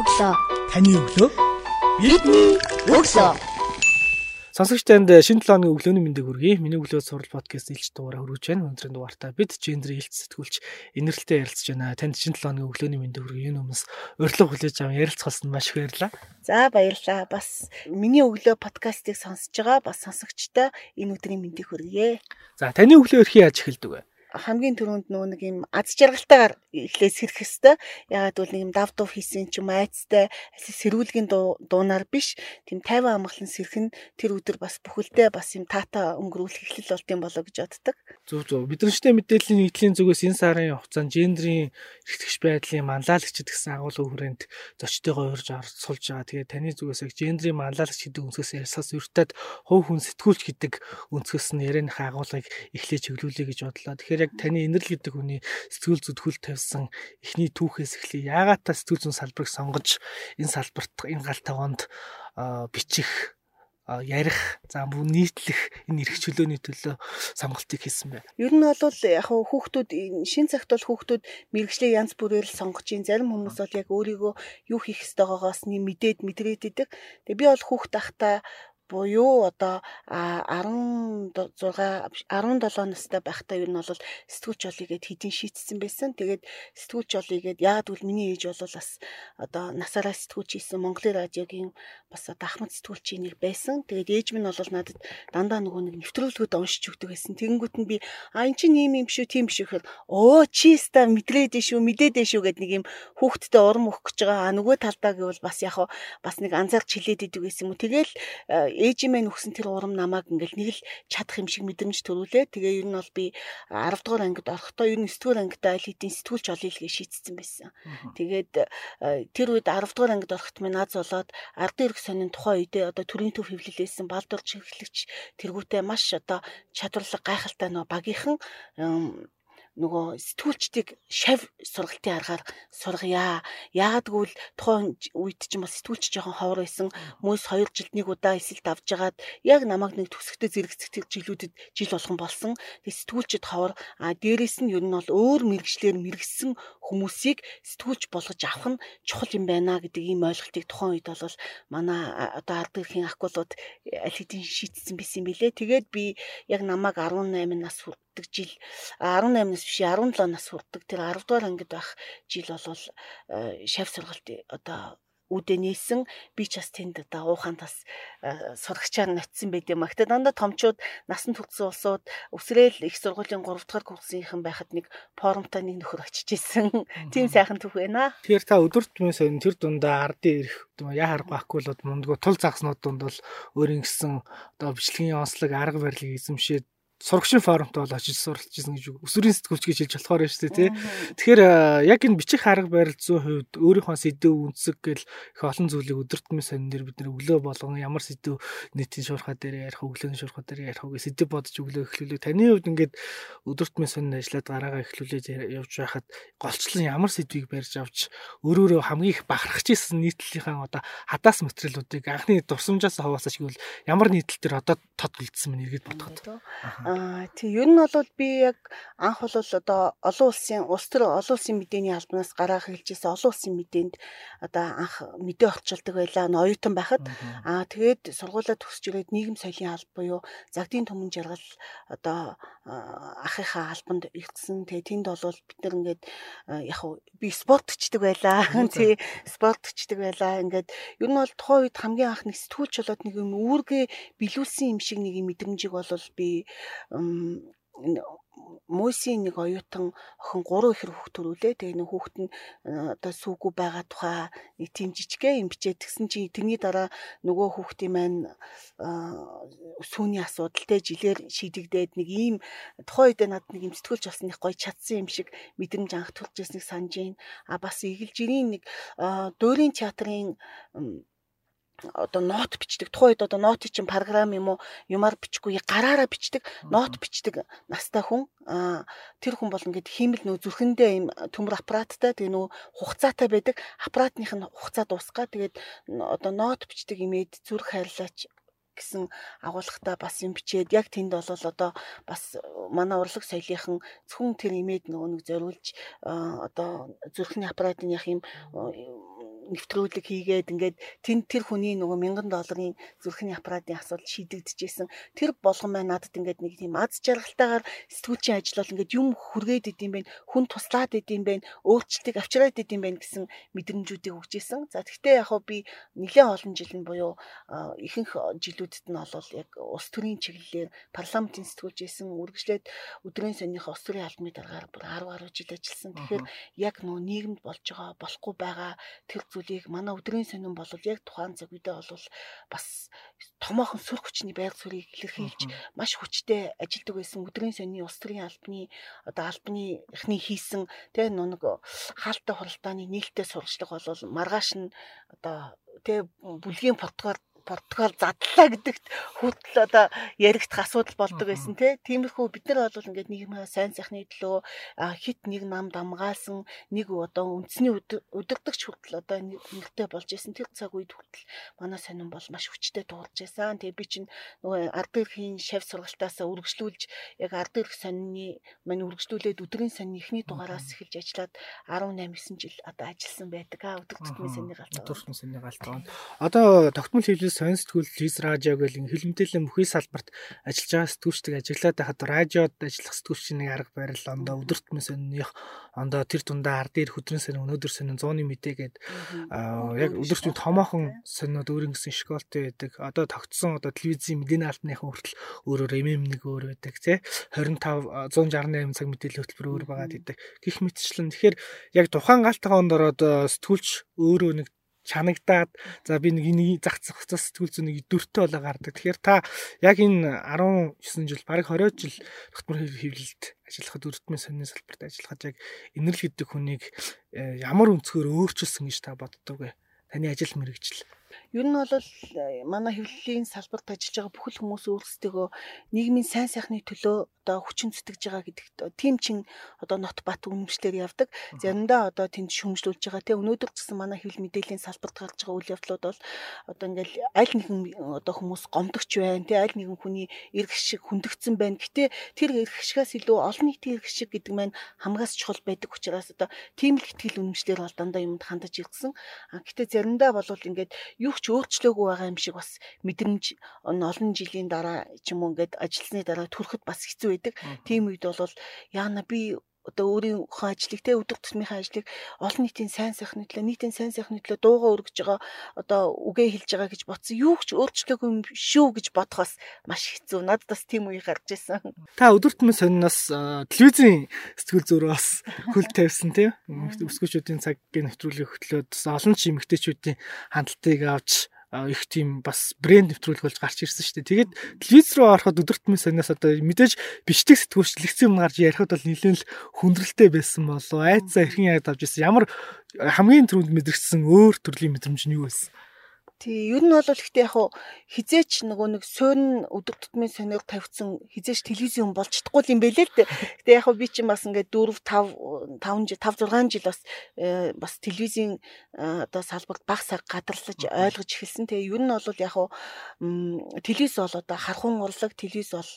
өглөө. Таны өглөө Бидний өглөө. Сонсогч танд шинэ 7 өдрийн өглөөний мэндийг хүргэе. Миний өглөө сурал подкаст илж дугаараа хүргэж байна. Өнөөдрийн дугаартаа бид гендер илт сэтгүүлч инэрлэлтэй ярилцж байна. Танд шинэ 7 өдрийн өглөөний мэндийг хүргэе. Энэ хүмүүс урилга хүлээж аван ярилцахсан маш их баярлалаа. За баярлалаа. Бас миний өглөө подкастыг сонсож байгаа бас сонсогчтой энэ өдрийн мэндийг хүргэе. За таны өглөө өрхий яаж эхэлдэг вэ? Хамгийн түрүүнд нөгөө нэг юм аз жаргалтайгаар эхлээ сэрэх хэвээр ягаад гэвэл нэг юм дав дув хийсэн ч юм айцтай сэрүүлгийн дуунаар биш тийм 50 амгалан сэрэх нь тэр өдөр бас бүхэлдээ бас юм таата өнгөрүүлэх эхлэл болт юм болоо гэж боддог. Зөв зөв. Бидрэнчтэй мэдээллийн нийтлийн зүгээс энэ сарын хугацаанд гендрийн эрхтгч байдлын манлайлагчд гэсэн агуулгын хүрээнд зочдойгоо урьж орцуулж байгаа. Тэгээд таны зүгээс яг гендрийн манлайлагч гэдэг өнцгөөс ярьсаас өртөд хувь хүн сэтгүүлч гэдэг өнцгөөс нь ярианых агуулгыг эхлэж чиглүүлэе гэж бодлоо. Тэгэхээр яг таны инэрл гэдэг хүний сэтгүүл зүд хөл тавьсан эхний түүхээс эхлэе. Яагаад та сэтгүүл зүйн салбарыг сонгож энэ салбарт энэ гал таванд бичих ярих за бүр нийтлэх энэ эрх чөлөөний төлөө сонголтыг хийсэн байна. Ер нь бол яг хүүхдүүд шин цагт бол хүүхдүүд мэрэгчлээ янз бүрээр л сонгож ин зарим хүмүүс бол яг өөрийгөө юу хийх ёстойгоогоос нь мэдээд мэдрээд идэг. Тэгээ би бол хүүхд тахта буюу одоо 16 17 настай байхдаа ер нь бол сэтгүүлч олъё гэд хэдин шийдсэн байсан. Тэгээд сэтгүүлч олъё гэд яагаад гэвэл миний ээж бол бас одоо насаараа сэтгүүлч хийсэн Монголын радиогийн бас одоо ахмад сэтгүүлчийн нэг байсан. Тэгээд ээж минь бол надад дандаа нөгөө нэг нэвтрүүлгүүд уншиж өгдөг байсан. Тэгэнгүүт нь би а эн чинь ийм юм шүү, тийм биш гэхээр оо чи ста мэдрээд шүү, мэдээд шүү гэд нэг юм хүүхдтэй урам өгөх гэж байгаа. А нөгөө талдаа гэвэл бас яг бас нэг анзаарч хилээд идэг гэсэн юм уу. Ээжийн мэн өгсөн тэр урам намайг ингээл нэг л чадах юм шиг мэдрэмж төрүүлээ. Тэгээ ер нь бол би 10 дугаар ангид орохдоо ер нь 9 дугаар ангидаа аль хэдийн сэтгүүлч олъё л гэж шийдсэн байсан. Тэгээд э, тэр үед 10 дугаар ангид орохт минь наз болоод ардын эрх сонин тухайн үедээ одоо төрийн төв хэвлэлээсэн балдуурч хэрэглэгч тэргүүтээ маш одоо чадварлаг гайхалтай нөө багийнхан нөгөө сэтгүүлчдийг шав сургалтын аргаар сургая. Яагад гэвэл тухайн үед ч юм уу сэтгүүлч жоохон ховор байсан. Хүмүүс 2 жилд нэг удаа эсэлт авч жагаад яг намайг нэг төсөгтэй зэрэгцэх жилүүдэд жил болгон болсон. Тэгээ сэтгүүлчд ховор а дээрэс нь ер нь бол өөр мэрэгчлэр мэрэгсэн хүмүүсийг сэтгүүлч болгож авах нь чухал юм байна гэдэг ийм ойлголтыг тухайн үед бол манай одоо ард ирхийн акулууд аль хэдийн шийдсэн байсан юм билэ. Тэгээд би яг намайг 18 нас хүрдэг жил 18 нас биш 17 нас хүрдэг тэр 10 дугаар ангид байх жил болвол э, шав сургалт одоо үүдээ нээсэн би ч бас тэнд одоо уухантаас э, сурагчаар ноцсон байд юм а. Гэтэ дандаа томчууд насан туршсан улсууд өсрөөл их сургуулийн 3 дугаар курсынхан байхад нэг форумтай нэг нөхөр очиж исэн. Тийм сайхан түүх байна. Тэгэхээр та өдөрт сонь тэр дундаа ардын ирэх яа харахгүй акулууд мундгүй тул загснууд дунд бол өөр ингэсэн одоо бичлэгийн онцлог арга барилыг эзэмшээд сурагчийн форумт бол очиж суралцж ирсэн гэж өсвөрийн сэтгүүлч гэж хэлж болохоор байна шүү дээ тий. Тэгэхээр яг энэ бичих арга барил зүйн хувьд өөрийнхөө сэдв үнсэг гэл их олон зүйлийг өдөртмөн сонин дээр бид нэр өглөө болгон ямар сэдв нийтийн шуурхаа дээр ярих өглөөний шуурхаа дээр ярих үгээ сэдв бодож өглөө эхлүүлээ. Таны хувьд ингээд өдөртмөн сонин ажиллаад гараагаа эхлүүлээд явж байхад голчлон ямар сэдвийг барьж авч өөрөөрөө хамгийн их бахархаж исэн нийтлэлийнхаа одоо хадаас материалуудыг анхны дурсамжаас хаваасаа шигвэл ямар нийтлэл төр одоо тод үлдсэн мэн эргээд бодоход. Аа тий ер нь бол би яг анх бол одоо олон улсын улс төр олон улсын мэдээний албанаас гараах хэлжсэн олон улсын мэдээнд одоо анх мэдээ орчуулдаг байлаа оюутан байхад аа тэгээд сургуулаа төгсөж ирээд нийгэм соёлын алба буюу загдын түмэн жаргал одоо ахыхаа албанд ирсэн. Тэгээ тэнд бол бид нар ингээд яг би спортчдаг байлаа. Тий спортчдаг байлаа. Ингээд ер нь бол тухайн үед хамгийн анх нэг сэтгүүлч болоод нэг юм үүргээ билүүлсэн юм шиг нэг мэдрэмжийг бол би Мөсийн нэг оюутан охин 3 ихэр хүүхд төрүүлээ. Тэгээ нэг хүүхд нь одоо сүүгүү байгаа тухай нэг тийм жижигхэн юм бичээд тэгсэн чи тэрний дараа нөгөө хүүхдийн маань сүүний асуудал те жилээр шийдэгдээд нэг ийм тухайн үед надад нэг юм сэтгүүлч болсных гоё чадсан юм шиг мэдрэмж анх төрж ирснийг санаж байна. А бас игэлжирийн нэг дуурийн театрын одоо нот бичдэг. Тухайн үед одоо ноты чинь програм юм уу юмар бичихгүй гараараа бичдэг, нот бичдэг настай хүн. Аа тэр хүн бол ингээд хиймэл нөө зүрхэндээ юм төмөр аппараттай тэгээ нөө хугацаатай байдаг. Аппаратных нь хугацаа дуусгаа. Тэгээд одоо нот бичдэг имээд зүрх хайрлаач гэсэн агуулгатай бас юм бичээд яг тэнд бол одоо бас манай урлаг соёлынхан зөвхөн тэр имээд нөгөө нэг зориулж одоо зүрхний аппаратын яг юм нэвтрүүлэг хийгээд ингээд тэн тэр хүний нөгөө мянган долларын зүрхний аппаратын асуудал шийдэгдэжсэн. Тэр болгон маань надад ингээд нэг тийм аз жаргалтайгаар сэтгүүлчийн ажил бол ингээд юм хүргээд идэм байх, хүн туслаад идэм байх, өөрчлөлтийг авчираад идэм байх гэсэн мэдрэмжүүдийг өгчээсэн. За тэгвэл яг хөө би нэлээд олон жил нь буюу ихэнх жилүүдэд нь бол яг улс төрийн чиглэлээр парламентын сэтгүүлчээсэн үргэлжлээд өдрийн сонирхох улс төрийн албаны дараагаар бүр 10 гаруй жил ажилласан. Тэгэхээр яг нөө нийгэмд болж байгаа болохгүй байгаа тэр зүйлийг манай өдрийн сонин бол яг тухайн цаг үедээ бол бас томоохон сүр хүчний байр суурийг илэрхийлж маш хүчтэй ажилдаг байсан өдрийн сонины улс төрийн албаны одоо албаны эхний хийсэн тэ нэг хаалттай хуралдааны нээлттэй сурчлага бол маргааш нь одоо тэ бүлгийн протокол Португал задлаа гэдэгт хүртэл одоо яригдах асуудал болдог байсан тийм. Тиймэрхүү бид нар бол ингээд нийгмийн сайн сайхны төлөө хит нэг нам дамгаалсан нэг одоо үндэсний өдөрдөгч хүртэл одоо нэртэй болж исэн тэр цаг үед хүртэл манай сонин бол маш хүчтэй дуурж байсан. Тэгээ би чинь нөгөө ард ирхийн шав сургалтаасаа үргэлжлүүлж яг ард ирэх сонины мань үргэлжлүүлээд өдрийн сонины эхний дугаараас эхэлж ажиллаад 18 9 жил одоо ажилласан байдаг. Өдөр тутмын сонины галт. Өдөр тутмын сонины галт. Одоо тогтмол хэлбэл сонь сэтгүүл Лиз радио гэл хэлмдэлэн бүхий салбарт ажиллаж байгаа сэтгүүлчдэг ажиллаад байхад радиод ажиллах сэтгүүлчийн нэг арга барил ондоо өдөртмөн сонных ондоо тэр дундаа ард дээр хөдрөн сонин өнөөдөр сонин 100-ны мэдээгээд яг өдөртмөн томоохон сониуд өөр ингэсэн школтой байдаг. Одоо тогтсон одоо телевизийн мэдээний алтныхан хүртэл өөрөөр MM нэг өөр байдаг тий. 25 168 цаг мэдээллийн хөтөлбөр өөр байгаад идэг. Гэх мэтчлэн. Тэгэхээр яг тухайн галтгаа ондороо сэтгүүлч өөрөө нэг чанагдаад за би нэг энийг зах зах сэтгүүл зүйн нэг дөртөө болоо гардаг. Тэгэхээр та яг энэ 19 жил бараг 20 жил тогтмол хэвлэлд ажиллахад өртмийн сонины салбарт ажиллахад яг инэрл гэдэг хүнийг э, ямар өнцгөр өөрчилсөн гэж та боддог вэ? Таны ажил мэргэжил. Ер нь бол э, манай хэвлэлийн салбарт ажиллаж байгаа бүхэл хүмүүс өөрсдөө нийгмийн сайн сайхны төлөө одоо хүчин зүтгэж байгаа гэдэгт тийм чин одоо нот бат үнэмшлэр явдаг. Заримдаа одоо тэнд шүмжлүүлж байгаа те өнөөдөр гэсэн манай хэвлэл мэдээллийн салбарт гарч байгаа үйл явдлууд бол одоо ингээл аль нэгэн одоо хүмүүс гомдогч байна те аль нэгэн хүний эрх шиг хүндэгдсэн байна. Гэтэ тэр эрх шигээс илүү олон нийтийн эрх шиг гэдэг маань хамгаас чухал байдаг учраас одоо тийм л ихтгэл үнэмшлэр бол дандаа юмд хандаж ирсэн. А гэтэ заримдаа бол ингээд юу ч өөрчлөөгүй байгаа юм шиг бас мэдрэмж олон жилийн дараа ч юм уу ингээд ажилласны дараа төрөхөд бас хэцүү байдаг. Тийм үед бол яана би одоо өөрийнхөө ажлыг те өдөр тутмынхаа ажлыг олон нийтийн сайн сайхны төлөө нийтийн сайн сайхны төлөө дуугаа өргөж байгаа одоо үгээ хэлж байгаа гэж бодсон. Юу ч өөрчлөөгүй юм шүү гэж бодохоос маш хэцүү. Надад бас тийм үе гарч ирсэн. Та өдөр тутмын сониноос телевизийн сэтгүүл зөрөө бас хөл тавьсан тийм өсгөөчүүдийн цагийн нэвтрүүлэг хөтлөөд олон ч эмэгтэйчүүдийн хандлтыг авч их тийм бас брэнд нэвтрүүлэг болж гарч ирсэн шүү дээ. Тэгээд телевиз рүү ороход өдөртмөн санаас одоо мэдээж бичдэг сэтгүүлч лекцэн юм гарч ярихад бол нэлээд л хүндрэлтэй байсан болоо. Айцаа хэрхэн яг авч ирсэн. Ямар хамгийн түрүүнд мэдрэгдсэн өөр төрлийн мэдрэмж нь юу байсан? Тий, ер нь бол ихтэй яг хизээч нөгөө нэг суурин өдөр тутмын сонирх тавьсан хизээч телевизэн болж чадахгүй юм бэлээ л дээ. Гэтэ яг би чинь бас ингээд 4 5 5 жил 5 6 жил бас э, бас телевизийн э, одоо салбарт баг сар гадарлаж ойлгож эхэлсэн. Тэгээ ер нь бол яг телевиз бол одоо хархуун урлаг, телевиз бол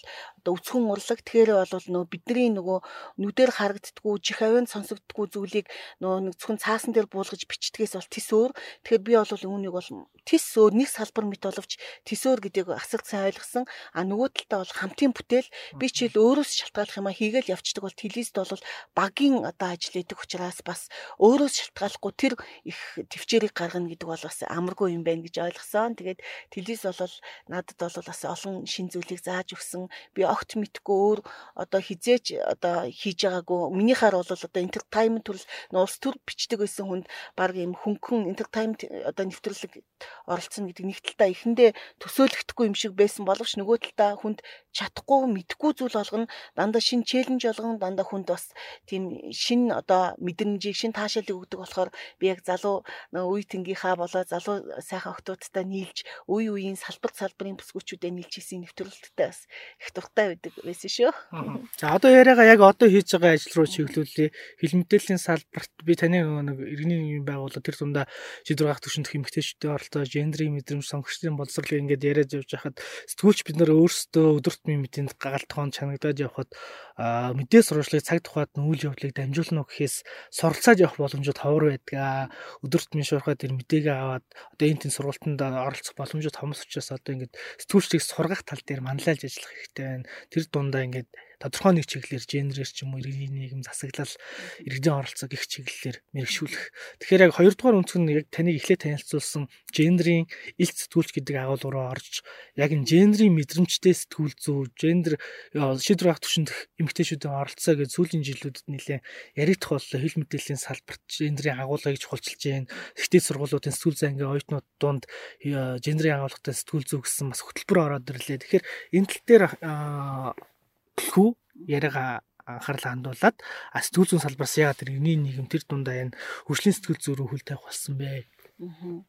одоо үцхэн урлаг. Тэгэхээр бол нөгөө бидний нөгөө нүдээр харагддггүй, чих авинд сонсогддггүй зүйлийг нөгөө нэг зөвхөн цаасан дээр буулгаж бичдгээс бол тис өөр. Тэгэхээр би бол үүнийг бол тис өөр нэг салбар мэт боловч тисөөр гэдгийг асар сайн ойлгосон. А нөгөө талдаа бол хамтын бүтээл би ч ил өөрөөс шалтгааллах юм а хийгээл явцдаг бол телевизд бол багийн одоо ажил идэг учраас бас өөрөөс шалтгааллахгүй тэр их төвчээрийг гаргана гэдэг бол бас амаргүй юм байна гэж ойлгосон. Тэгээд телевиз бол надад бол бас олон шин зүйлийг зааж өгсөн. Би огт мэдгүй өөр одоо хизээч одоо хийж байгаагүй. Минийхаар бол одоо entertainment төрөл нуус төр бичдэг байсан хүнд баг юм хөнгөн entertainment одоо нэвтрүүлэг оролцсон гэдэг нэг талдаа эхэндээ төсөөлөгдөхгүй юм шиг байсан боловч нөгөө талдаа хүнд чадахгүй мэдхгүй зүйл болгоно дандаа шин челленж болгоно дандаа хүнд бас тийм шин одоо мэдрэмжийг шин таашаалыг өгдөг болохоор би яг залуу үе тэнгийнхаа болоо залуу сайхан охтуудтай нийлж үе үеийн салбар салбарын бүсгүүчүүдэд нийлж хийсэн нэвтрүүлэлттэй бас их дуртай байдаг байсан шүү. За одоо яриагаа яг одоо хийж байгаа ажил руу чиглүүлээ. Хилмэдлийн салбарт би таны нэг иргэний байгууллага тэр дундаа шийдвэр гаргах төвшөнд эмгтээчүүдтэй оролцож гендрийн мэдрэмж сонгогчдын боловсролыг ингээд яриад явж байхад сэтгүүлч бид нар өөрсдөө өдөр тутмын мэдээнд галтгоон чанагдаад явхад мэдээ сурвалжлагыг цаг тухайд нь үйл явдлыг дамжуулна уу гэхээс суралцаад явах боломжууд ховор байдаг. Өдөр тутмын шуурхаад тэр мэдээгээ аваад одоо энэ тэн сургалтанд оролцох боломжууд хомс учраас одоо ингээд сэтгүүлчдийг сургах тал дээр манлайлж ажиллах хэрэгтэй байна. Тэр дундаа ингээд тодорхой нэг чиглэлээр гендерээр ч юм уу иргэний нийгэм засаглал иргэдийн оролцоог их чиглэлээр мэрэгшүүлэх. Тэгэхээр яг хоёрдугаар өнцг нь яг таныг эхлээд танилцуулсан гендерийн илт сэтгүүлч гэдэг агуулга руу орж яг энэ гендерийн мэдрэмжтэй сэтгүүл зүй, гендер шийдвэр гаргах түвшинд эмэгтэйчүүдийн оролцоо гэж сүүлийн жилүүдэд нэлээд яригдах боллоо. Хэл мэдээллийн салбарт гендерийн агуулгыг чухалчилж байна. Ихтэй сургуулиудын сэтгүүл заангийн оюутнууд донд гендерийн агуулгатай сэтгүүл зүй гэсэн бас хөтөлбөр ороод ирлээ. Тэгэхээр энэ тал дээр хүү яриага анхаарлаа хандуулад сэтгүүл зүйн салбараас яагаад тэр энэний нийгэм тэр дундаа энэ хөгжлийн сэтгүүл зүй рүү хөл тавих болсон бэ? Аа.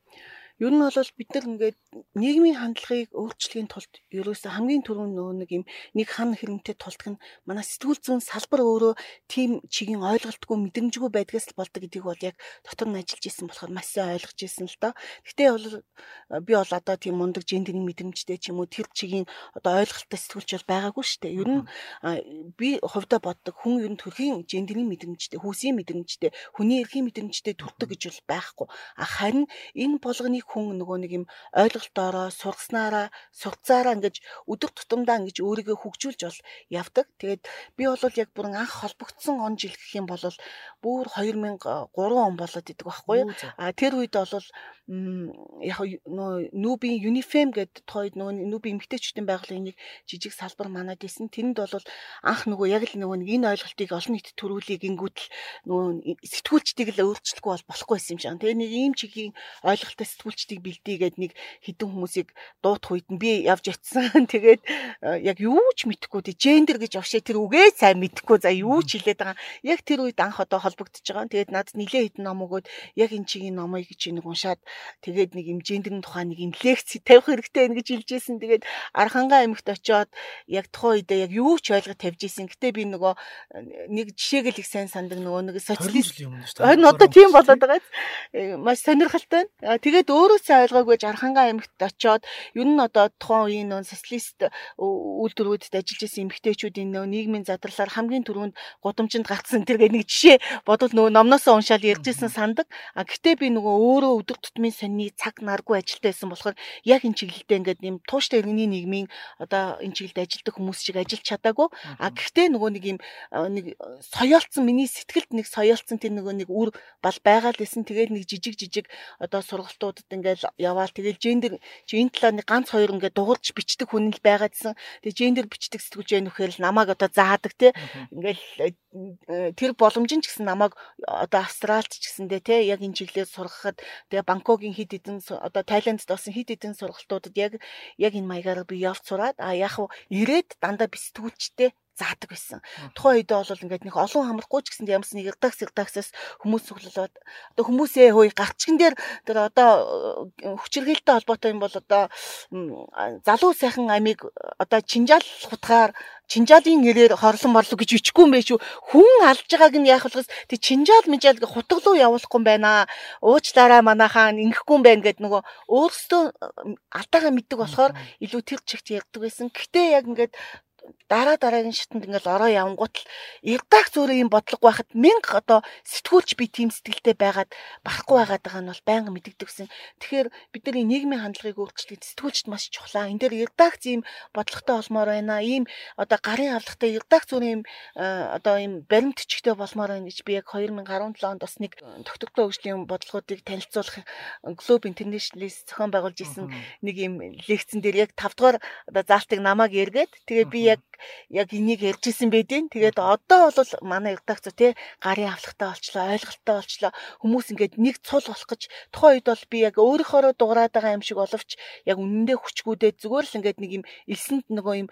Ер нь бол бид нар ингээд нийгмийн хандлагыг өөрчлөхийн тулд ерөөсөө хамгийн түрүүнд нөө нэг юм нэг хан хэрэмтэй тулдах нь манай сэтгүүл зүйн салбар өөрөө тийм чигийн ойлголтгүй мэдрэмжгүй байдгаас л болдог гэдгийг бол яг дотор нь ажиллаж исэн болохоор маш сайн ойлгож исэн л доо. Гэхдээ бол би бол одоо тийм мундаг гендерийн мэдрэмжтэй ч юм уу тэр чигийн одоо ойлголттой сэтгүүлч бол байгаагүй шүү дээ. Ер нь би хувьдаа боддог хүн ер нь төрхийн гендерийн мэдрэмжтэй, хүүсийн мэдрэмжтэй, хүний эрхийн мэдрэмжтэй төрдөг гэж бол байхгүй. Харин энэ болгоныг хүн нөгөө нэг юм ойлголтоороо сургаснаараа сурцаараа ингэж өдөр тутамдаа ингэж өөрийгөө хөгжүүлж бол явдаг. Тэгээд би бол яг бүрэн анх холбогдсон он жил гэх юм бол бүр 2003 он болоод идэг байхгүй юу. А тэр үед бол яг нүүбийн Unifem гэдэг тойд нөгөө нүүбийн эмгтээчүүдийн байгууллагын нэг жижиг салбар манад исэн. Тэнд бол анх нөгөө яг л нөгөө энэ ойлголтыг олон нийтэд төрүүлэх гингүүтэл нөгөө сэтгүүлчдийг л өөрчлөхгүй бол болохгүй юм шиг. Тэгээ нэг ийм чигийн ойлголттой сэтгүүлчдийг бэлдээ гээд нэг хідэн хүмүүсийг дуутах үед нь би явж очисан. Тэгээд яг юу ч мэдэхгүй тий гендер гэж овшээ тэр үгээ сайн мэдэхгүй за юу ч хэлээд байгаа. Яг тэр үед анх одоо холбогдож байгаа. Тэгээд надад нилээ хідэн ном өгөөд яг энэ чигийн номыг чи нэг уншаад тэгээд нэг юм гендерийн тухай нэг юм лекц тавих хэрэгтэй гэж хэлжсэн. Тэгээд Архангаа аймагт очиод яг тухайн үедээ яг юу ч ойлгож тавьж исэн. Гэтэ би нөгөө нэг жишээг л их сайн сандаг нөгөө нэг социалист. Энэ одоо тийм болоод байгаа. Э, маш сонирхолтой. Тэгээд өөрөө сайн ойлгоогүй Архангаа аймагт очиод ер нь одоо тухайн үеийн нөгөө социалист үйлдвэрүүдэд ажиллаж исэн эмэгтэйчүүдийн нөгөө нийгмийн задралаар хамгийн түрүүнд гудамжинд гацсан тэргээ нэг жишээ бодвол нөгөө номносоо уншаал ярьж исэн сандаг. А гэтээ би нөгөө өөрөө өдөр тутмын сонины цаг наргүй ажилтаа байсан болохоор яг энэ чиглэлдээ ингээд юм тууштай иргэний нийгмийн одоо энэ чиглэлд ажилладаг хүмүүс шиг ажиллаж чадаагүй. А гэхдээ нөгөө нэг юм нэг соёолцсон миний сэтгэлд нэг соёолцсон тэр нөгөө нэг үр бал байгаа л байсан. Тэгээд нэг жижиг жижиг одоо сургалтуудад ингээд яваал тэгэл гендер чи энэ талаар нэг ганц хоёр ингээд дугуулж бичдэг хүн л байгаадсэн. Тэгээ гендер бичдэг сэтгүүлч байх нөхөр л намайг одоо заадаг те. Ингээд э, тэр боломж нь ч гэсэн намайг одоо Австралид ч гэсэндээ те яг энэ чиглэлээр сургахад тэгээ Бангкокийн хид хідэн одоо Тайландд болсон хид хідэн сургалтуудад яг яг энэ маягаар би явж сураад а яг ирээд дандаа бисдгүүлчтэй заадаг байсан. Тухайн үедээ бол ингээд нэг олон хамрахгүй ч гэсэнд ямарс нэг редакц редакцаас хүмүүс цуглуулад одоо хүмүүсээ хөөе гарчган дээр тэр одоо э, хүчирхээлтэй холбоотой юм бол одоо залуу сайхан амиг одоо чинжаал хутгаар чинжаалын нэрээр хорлон морлог гэж бичихгүй юм байх шүү. Хүн алж байгааг нь яах вэ? Тэг чинжаал мижаал гэ хутгалуу явуулахгүй юм байна. Уучлаарай манайхаа ингэхгүй юм байна гэд нөгөө өөрсдөө алдаагаа мэддэг болохоор илүү тэр чигт ярьдаг байсан. Гэтэ яг ингээд дараа дараагийн шатанд ингээл ороо явангуут л эрдаах зөөрөө юм бодлого байхад мянга одоо сэтгүүлч би тийм сэтгэлтэй байгаад барахгүй байгаад байгаа нь бол байнга мэддэгсэн. Тэгэхээр бидний нийгмийн хандлагыг өөрчлөхөд сэтгүүлчд маш чухлаа. Энэ дээр эрдаах зэм бодлоготой болмоор байна. Ийм одоо гарын авлагтай эрдаах зөөрийн юм одоо ийм баримтчигтэй болмоор байна гэж би яг 2017 онд бас нэг тогтвортой хөгжлийн бодлогоодыг танилцуулах Globe International-ис зохион байгуулж исэн нэг ийм лекцэн дээр яг 5 дугаар одоо заалтыг намайг эргээд тэгээ би яг like яг энийг ярьжсэн байдیں۔ Тэгээд одоо бол манай редакц тий гарын авлагтай болчлоо, ойлголттой болчлоо. Хүмүүс ингээд нэг цул болох гэж тухайн үед бол би яг өөрийнхоороо дуурайд байгаа юм шиг боловч яг үнэндээ хүчгүүдээ зүгээр л ингээд нэг юм элсэнд нөгөө юм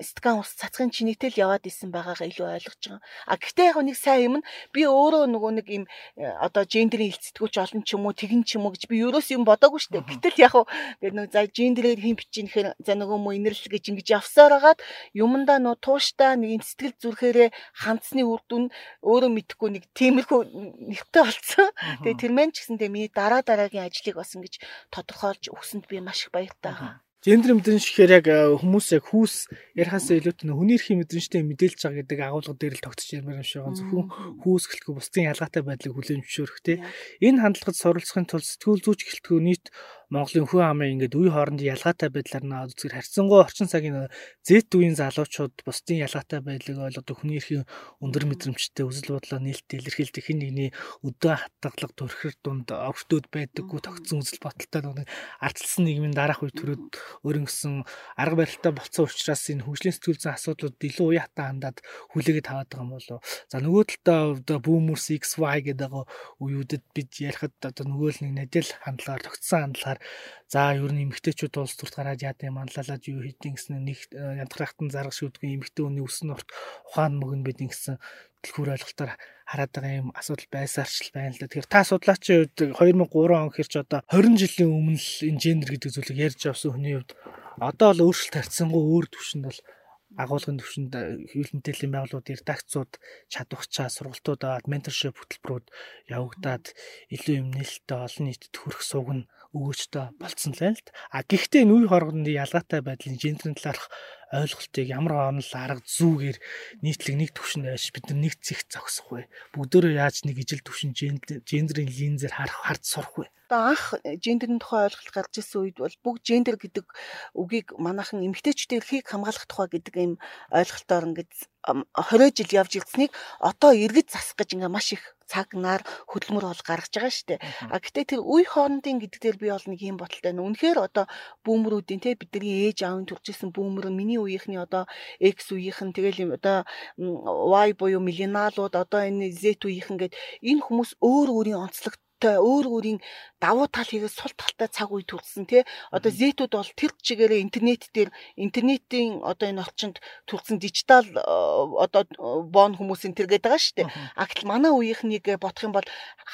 стакан ус цацхын чинийтэл яваад исэн байгаагаа илүү ойлгож байгаа. А гэхдээ яг нэг сайн юм нь би өөрөө нөгөө нэг юм одоо гендерийн хилцэтгүүч олон ч юм уу тэгин ч юм уу гэж би ерөөс юм бодоагүй шүү дээ. Гэтэл яг нэг за гендерээр хин бичиж нэхэр за нөгөө мө инэрлэл гэж ингэж явсаар хагаад юмдаа нөө тууштай нэг сэтгэл зүрхээрээ хандсны үр дүн өөрөө мэдхгүй нэг тиймэрхүү нэгтэй болсон. Тэгээ тэр мэн ч гэсэн тэгээ миний дараа дараагийн ажлыг бас ингэж тодорхойлж өгсөнд би маш их баяртай байгаа. Гендер мэдрэмж гэхээр яг э, хүмүүс яг хүүс ярихаасаа илүүтэй хүний эрхийн мэдрэмжтэй мэдээлж байгаа гэдэг агуулга дээр л тогтчих юмэр юм шиг байгаа. Зөвхөн хүүс гэлтгүй бусдын ялгаатай байдлыг хүлээн зөвшөөрөх те. Энэ хандлагад суралцахын тулд сэтгүүл зүйч гэлтгүй нийт Монголын хүн амын ингээд үе хоорондын ялгаатай байдлаар нь үзгээр харьцангуй орчин цагийн зэт үеийн залуучууд бусдын ялгаатай байдлыг ойлгодог хүний эрхийн өндөр мэдрэмжтэй үзэл бодлоо нээлттэй илэрхийлдэг хэн нэгний өдөө хатгалга төрхөр дунд овчтууд байдаггүй тогтсон үзэл бодолтой нэг ардчилсан нийгмийн дараах үе төрөд өөрөнгөсөн арга барилтай болцсон учраас энэ хөгжлийн сэтгүүлзэн асуудлууд илүү уян хатаа хандаад хүлээгээд таваад байгаа юм болов. За нөгөө талдаа boomers XY гэдэг үеүүдэд бид ярихад одоо нөгөө л нэг надэл хандлагаар тогтсон хандлагаар за ер нь эмгтээчүүд улс төрт гараад яад юм анлалаад юу хийдин гэсэн нэг э, янтрахтан зарга шүдгүй эмгтээ хүний өсөн урт ухаан мөгн бид ингэсэн дэлгүүр ойлголтоор хараад байгаа юм асуудал байсаарч байна л да. Тэгэхээр та судлаачийн хувьд 2003 он хэрч одоо 20 жилийн өмнө л энэ гендер гэдэг зүйлийг ярьж авсан хүний хувьд одоо л өөрчлөлт харьцангуй өөр төвшөнд бол агуулгын төвшөнд хэвлэл мэдээллийн байгууллагууд редакцууд чадварчаа сургалтууд аваад менторшип хөтөлбөрүүд явагдаад илүү юм нээлттэй олон нийтэд хүрэх сууг нь өгөөжтэй болцсон л байна л. А гэхдээ энэ үе хоорондын ялгаатай байдлын гендерийн талаарх ойлголтыг ямар онол арга зүүгээр нийтлэг нэг төвшөнд байж бид нар нэг зэх зогсох вэ? Бүгдөө яаж нэг ижил төвшин гендерийн линзээр харах хард сурах вэ? Одоо анх гендерийн тухай ойлголт гарч ирсэн үед бол бүгд гендер гэдэг үгийг манайхан эмэгтэйчүүдийн эрхийг хамгаалах тухай гэдэг ийм ойлголтоор ингээд 20 жил явж ирснийг одоо эргэж засах гэж ингээ маш их цаг нар хөдөлмөр бол гаргаж байгаа шүү дээ. А гэтээ тэр үе хоорондын гэдэг дээр би бол нэг юм боталтай. Үнэхээр одоо бүүмрүүдийн те бидний ээж аавын төржсэн бүүмэр миний үеийнхний одоо X үеийнхэн тэгэл юм одоо Y буюу миллениалууд одоо энэ Z үеийнхэн гээд энэ хүмүүс өөр өөрийн онцлог талтай өөр өөрийн давуу тал хийгээд сул талтай цаг үе төрсэн тий. Одоо зэтүүд бол тэр чигээрээ интернет дээр интернетийн одоо энэ орчинд төрсэн дижитал э, одоо бон хүмүүсийн тэргээд байгаа шүү дээ. А гэтэл манай үеийнхнийг бодох юм бол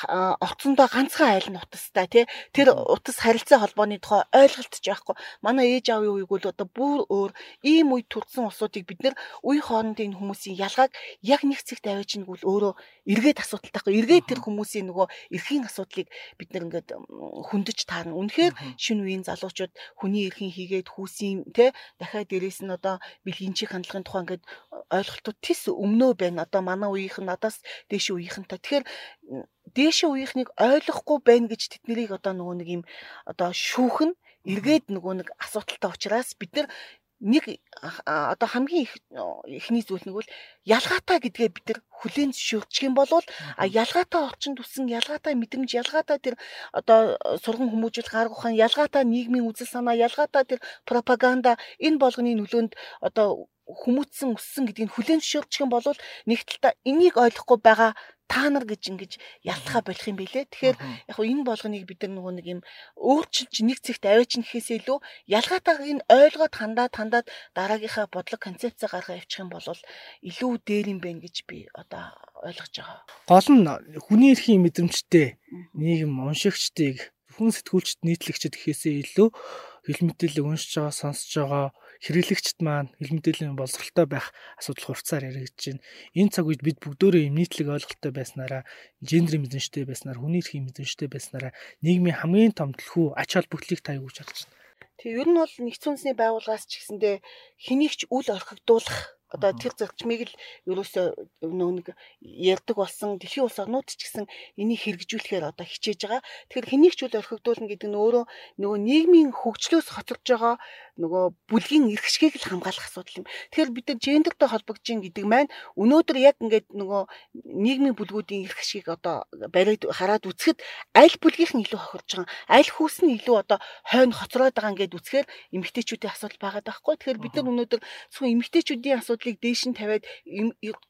орцондоо ганцхан айл нь утастай тий. Тэр утас харилцаа холбооны тухай ойлголтч байхгүй. Манай ээж аавын үеиг бол одоо бүр өөр ийм үе төрсэн улсуудыг бид нэр үе хоорондын хүмүүсийн ялгааг яг нэг цэгт аваач нэг бол өөрөө эргээд асуудалтай байхгүй. Эргээд тэр хүмүүсийн нөгөө эрхийн асуудлыг бид нэг ингээд хөндөж таарна. Үнэхээр шинэ үеийн залуучууд хүний эрхийн хийгээд хүүсийн те дахиад дээрээс нь одоо бэлгинчийн хандлагын тухай ингээд ойлголтууд тис өмнөө байна. Одоо манай үеийнх нь надаас дээш үеийнхэнтэй. Тэгэхээр дээш үеийнхнийг ойлгохгүй байна гэж тэднийг одоо нөгөө нэг юм одоо шүүхэн эргээд нөгөө нэг асуудалтай учраас бид нар нэг одоо хамгийн их ихний зүйл нэг бол ялгаатай гэдгээ бид нар хүлээн зөвшөөрчих юм бол а ялгаатай орчинд үсэн ялгаатай мэдрэмж ялгаатай тэр одоо сурган хүмүүжил гаргах ухаан ялгаатай нийгмийн үзэл санаа ялгаатай тэр пропаганда энэ болгоны нөлөөнд одоо хүмүүцсэн өссөн гэдгийг хүлээн зөвшөөрчих юм бол нэг талдаа энийг ойлгохгүй байгаа та нар гэж ингэж ялтахаа болох юм билэ. Тэгэхээр яг хөө энэ болгоныг бид нар нөгөө нэг юм өөрчилж нэг цэгт аваач нэхээс илүү ялгаатайг нь ойлгоод хандаад хандаад дараагийнхаа бодлого концепцээ гаргаа явуучих юм бол илүү дээр юм байна гэж би одоо ойлгож байгаа. Гол нь хүний эрхийн мэдрэмжтэй нийгэм уншигчдыг хүн сэтгүүлчд нийтлэгчд гэхээсээ илүү хэл мэдээлэл уншиж байгаа, сонсож байгаа хэрэглэгчд маань хэл мэдээллийн боловсралтай байх асуудал хурцаар яригдж байна. Энэ цаг үед бид бүгдөө юм нийтлэг ойлголттой байснараа, гендерийн мэдрэмжтэй байснараа, хүний эрхийн мэдрэмжтэй байснараа нийгмийн хамгийн том төлхөө ач холбогдлыг таяг чадж байна. Тэг ер нь бол нэгдсэн үндэсний байгууллагаас ч гэсэндээ хэнийг ч үл орхигдуулах одоо тэр зарчмыг л ерөөсөө нэг ярддаг болсон дэлхийн улс орнууд ч гэсэн энийг хэрэгжүүлэхээр одоо хичээж байгаа. Тэгэхээр хэнийг ч үл орхигдуулна гэдэг нь өөрөө нөгөө нийгмийн хөгжлөөс хоцорж байгаа нөгөө бүлгийн эрхшгийг л хамгаалах асуудал юм. Тэгэхээр бид нар гендертэй холбогдож гэдэг маань өнөөдөр яг ингээд нөгөө нийгмийн бүлгүүдийн эрхшгийг одоо бариад хараад үзэхэд аль бүлгийнхэн илүү хохирж байгаа, аль хүүс нь илүү одоо хойно хоцроод байгаа ингээд үзэхээр эмэгтэйчүүдийн асуудал байгаа даахгүй. Тэгэхээр бид нар өнөөдөр зөвхөн эмэгтэйчүүдийн асуудал асуудлыг дээш нь тавиад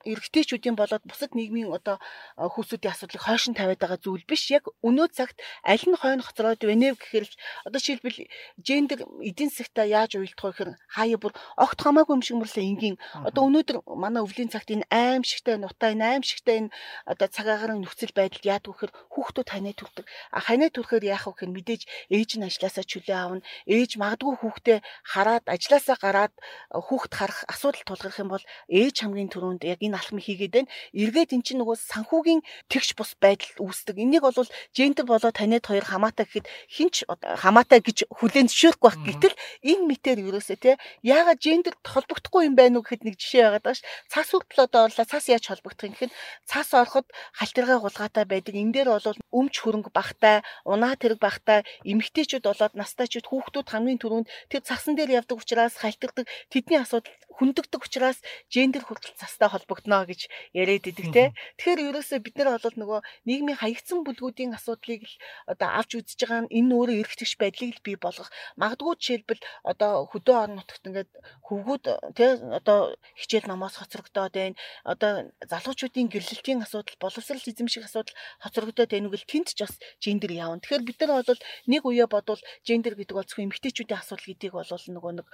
эрэгтэйчүүдийн болоод бусад нийгмийн одоо хүүсүүдийн асуудлыг хойш нь тавиад байгаа зүйл биш. Яг өнөө цагт аль нь хойно хоцроод байна вэ гэхээр одоо жишээлбэл гендер эдийн засгтаа яаж уйлдах вэ гэхээр хаяа бүр огт хамаагүй юм шиг мөрлөө энгийн одоо өнөөдөр манай өвлийн цагт энэ аимшигтай нутаа энэ аимшигтай энэ одоо цагаагаар нөхцөл байдалд яадаг вэхээр хүүхдүүд ханаа төрдөг. А ханаа төрөхөөр яах вэ гэхээр мэдээж ээж нь ажилласаа чөлөө аавна. Ээж магадгүй хүүхдээ хараад ажилласаа гараад хүүхд харах асуудал тулгарх юм бол ээж хамгийн түрүүнд яг энэ алхмыг хийгээд байна. Эргээд эн чинь нөгөө санхүүгийн тэгш бус байдал үүсдэг. Энийг бол гендер болоо таниад хоёр хамаатай гэхэд хинч хамаатай гэж хүлээн зөвшөөрөхгүй байх. Гэтэл энэ мэтэр ерөөсөө те яагаад гендерт холбогдохгүй юм байна уу гэхэд нэг жишээ байгаад байгаа ш. Цас хүртэл одоо орлоо цас яаж холбогдох юм гэхэд цас ороход халтиргаа гулгаатай байдаг. Энэ дээр бол өмч хөрөнгө багтай, унаа тэрэг багтай, эмэгтэйчүүд болоод настайчүүд хүүхдүүд хамгийн түрүүнд тэр цасан дээр явдаг учраас халтирдаг тэдний асуудал хүндэгдэг учраас гендер хүртэл цастай холбогдно гэж яриад идэг те. Тэгэхээр ерөөсөө бид нар бол нөгөө нийгмийн хаягдсан бүлгүүдийн асуудлыг л одоо авч үзэж байгаа нь энэ өөрөө эргэжтгч байдлыг л бий болгох. Магадгүй жишээлбэл одоо хөдөө орон нутагт ингээд хөвгүүд те одоо хичээл номоос хоцрогдоод байна. Одоо залуучуудын гэрлэлтийн асуудал, боловсрал эзэмших асуудал хоцрогдоод байна үгэл тэнд ч бас гендер явна. Тэгэхээр бид нар бол нэг үе бодвол гендер гэдэг бол зөвхөн эмэгтэйчүүдийн асуудал гэдгийг бол нөгөө нэг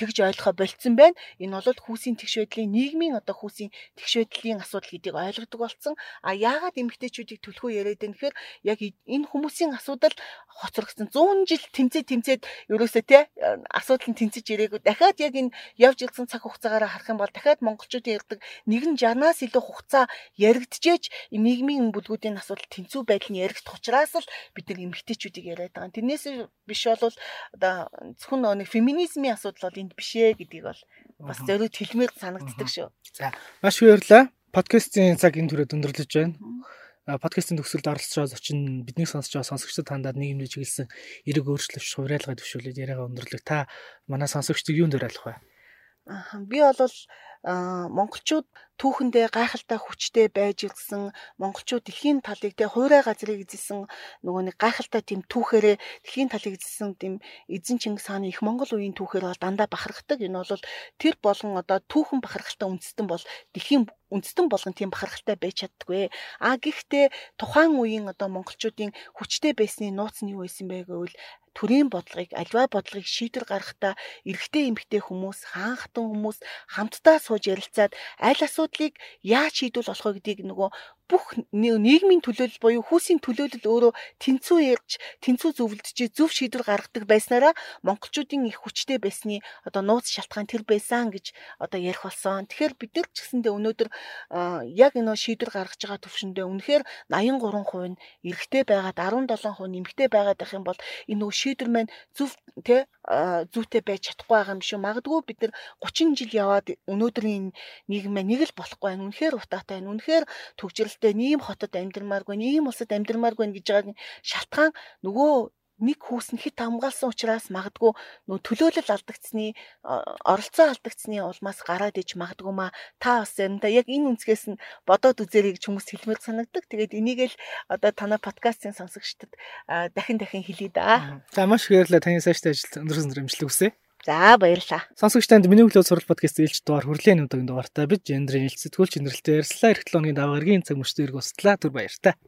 тэгж ойлгохо болцсон байна Энэ бол хүүсийн тэгш байдлын нийгмийн одоо хүүсийн тэгш байдлын асуудал гэдгийг ойлгодог болсон. А яагаад эмгтээчүүдийг төлхөө яриад байна гэхээр яг энэ хүмүүсийн асуудал хоцрогдсон 100 жил тэмцээ тэмцээд ерөөсөө те асуудал нь тэнцэж ирээгүй. Дахиад яг энэ явж ирсэн цаг хугацаагаараа харах юм бол дахиад монголчуудын ярддаг нэгэн 60-аас илүү хугацаа яригдчихэж нийгмийн бүлгүүдийн асуудал тэнцүү байдал нь яригдах учраас л бид нар эмгтээчүүдийг яриад байгаа. Тэрнээс биш бол одоо зөвхөн нэг феминизмын асуудал бол энд биш ээ гэдгийг бол бас зориуд хэлмээр санагддаг шүү. За маш их баярлалаа. Подкастын цаг энэ түрээд өндөрлөж байна. Подкастын төгсөлд оролцож зочин бидний сонсож байгаа сонсогчдод хандаад нийгэмд чиглэсэн эрэг өөрчлөлт хувьраалгаа төвшүүлээд яриагаа өндөрлөг. Та манай сонсогчдыг юунд уриалах вэ? Би бол монголчууд түүхэндээ гайхалтай хүчтэй байж ирсэн монголчууд дэлхийн талыг те хуурай газрыг эзэлсэн нөгөө нэг гайхалтай тийм түүхээрээ дэлхийн талыг эзэлсэн тийм эзэн Чингис хааны их монгол үеийн түүхээр бол дандаа бахархдаг. Энэ бол тэр болгон одоо түүхэн бахархалтай үндэстэн бол дэлхийн үндэстэн болгон тийм бахархалтай байж чаддгүй. А гэхдээ тухайн үеийн одоо монголчуудын хүчтэй байсны нууц нь юу байсан бэ гэвэл төрийн бодлогыг альва бодлогыг шийдвэр гаргахдаа эрэгтэй эмэгтэй хүмүүс хаан хатан хүмүүс хамтдаа сууж ярилцаад аль асуудлыг яаж шийдвэл болох вэ гэдгийг нөгөө бүх нийгмийн төлөөлөл буюу хүүсийн төлөөлөл өөрөө тэнцүү ярьж тэнцүү зөвлөдөж зөв шийдвэр гаргадаг байснараа монголчуудын их хүчтэй байсны одоо нууц шалтгаан тэр байсан гэж одоо ярих болсон. Тэгэхээр бид нар ч гэсэндээ өнөөдөр яг энэ шийдвэр гаргаж байгаа төвшөндөө үнэхээр 83% нь эрэгтэй байгаад 17% нь эмэгтэй байгаад байх юм бол энэ шийдвэр маань зөв тэ зүйтэй байж чадахгүй байгаа юм шүү. Магадгүй бид нар 30 жил яваад өнөөдрийн нийгэм маань нэг л болохгүй байна. Үнэхээр утаатай байна. Үнэхээр төгжрэлтэй нэм хотод амьдрмааргүй, нэм улсад амьдрмааргүй гэж байгаа шалтгаан нөгөө нэг хүүс нь хит хамгаалсан учраас магадгүй нөө төлөөлөл алдагдсны оролцоо алдагдсны улмаас гараад иж магадгүй ма та бас заримдаа яг энэ үнцгээс нь бодоод үзээрэй гэж хүмүүс хэлмээр санагдаг. Тэгээд энийг л одоо танай подкастын сонсогчдод дахин дахин хэлье да. За маш их баярлалаа таны сайжтай ажил өндөр өндөр амжилт хүсье. За баярлалаа. Сонсогч танд миний өглөө сурал подкаст ээлж дугаар хүрлийн өдрийн дугаартаа бид гендрийн хэлц сэтгүүлч өндөрлөлтөөр ярьслаа. 7 өдрийн даваа гаргийн цаг мөчтөр ирг устлаа. Түр баяртай.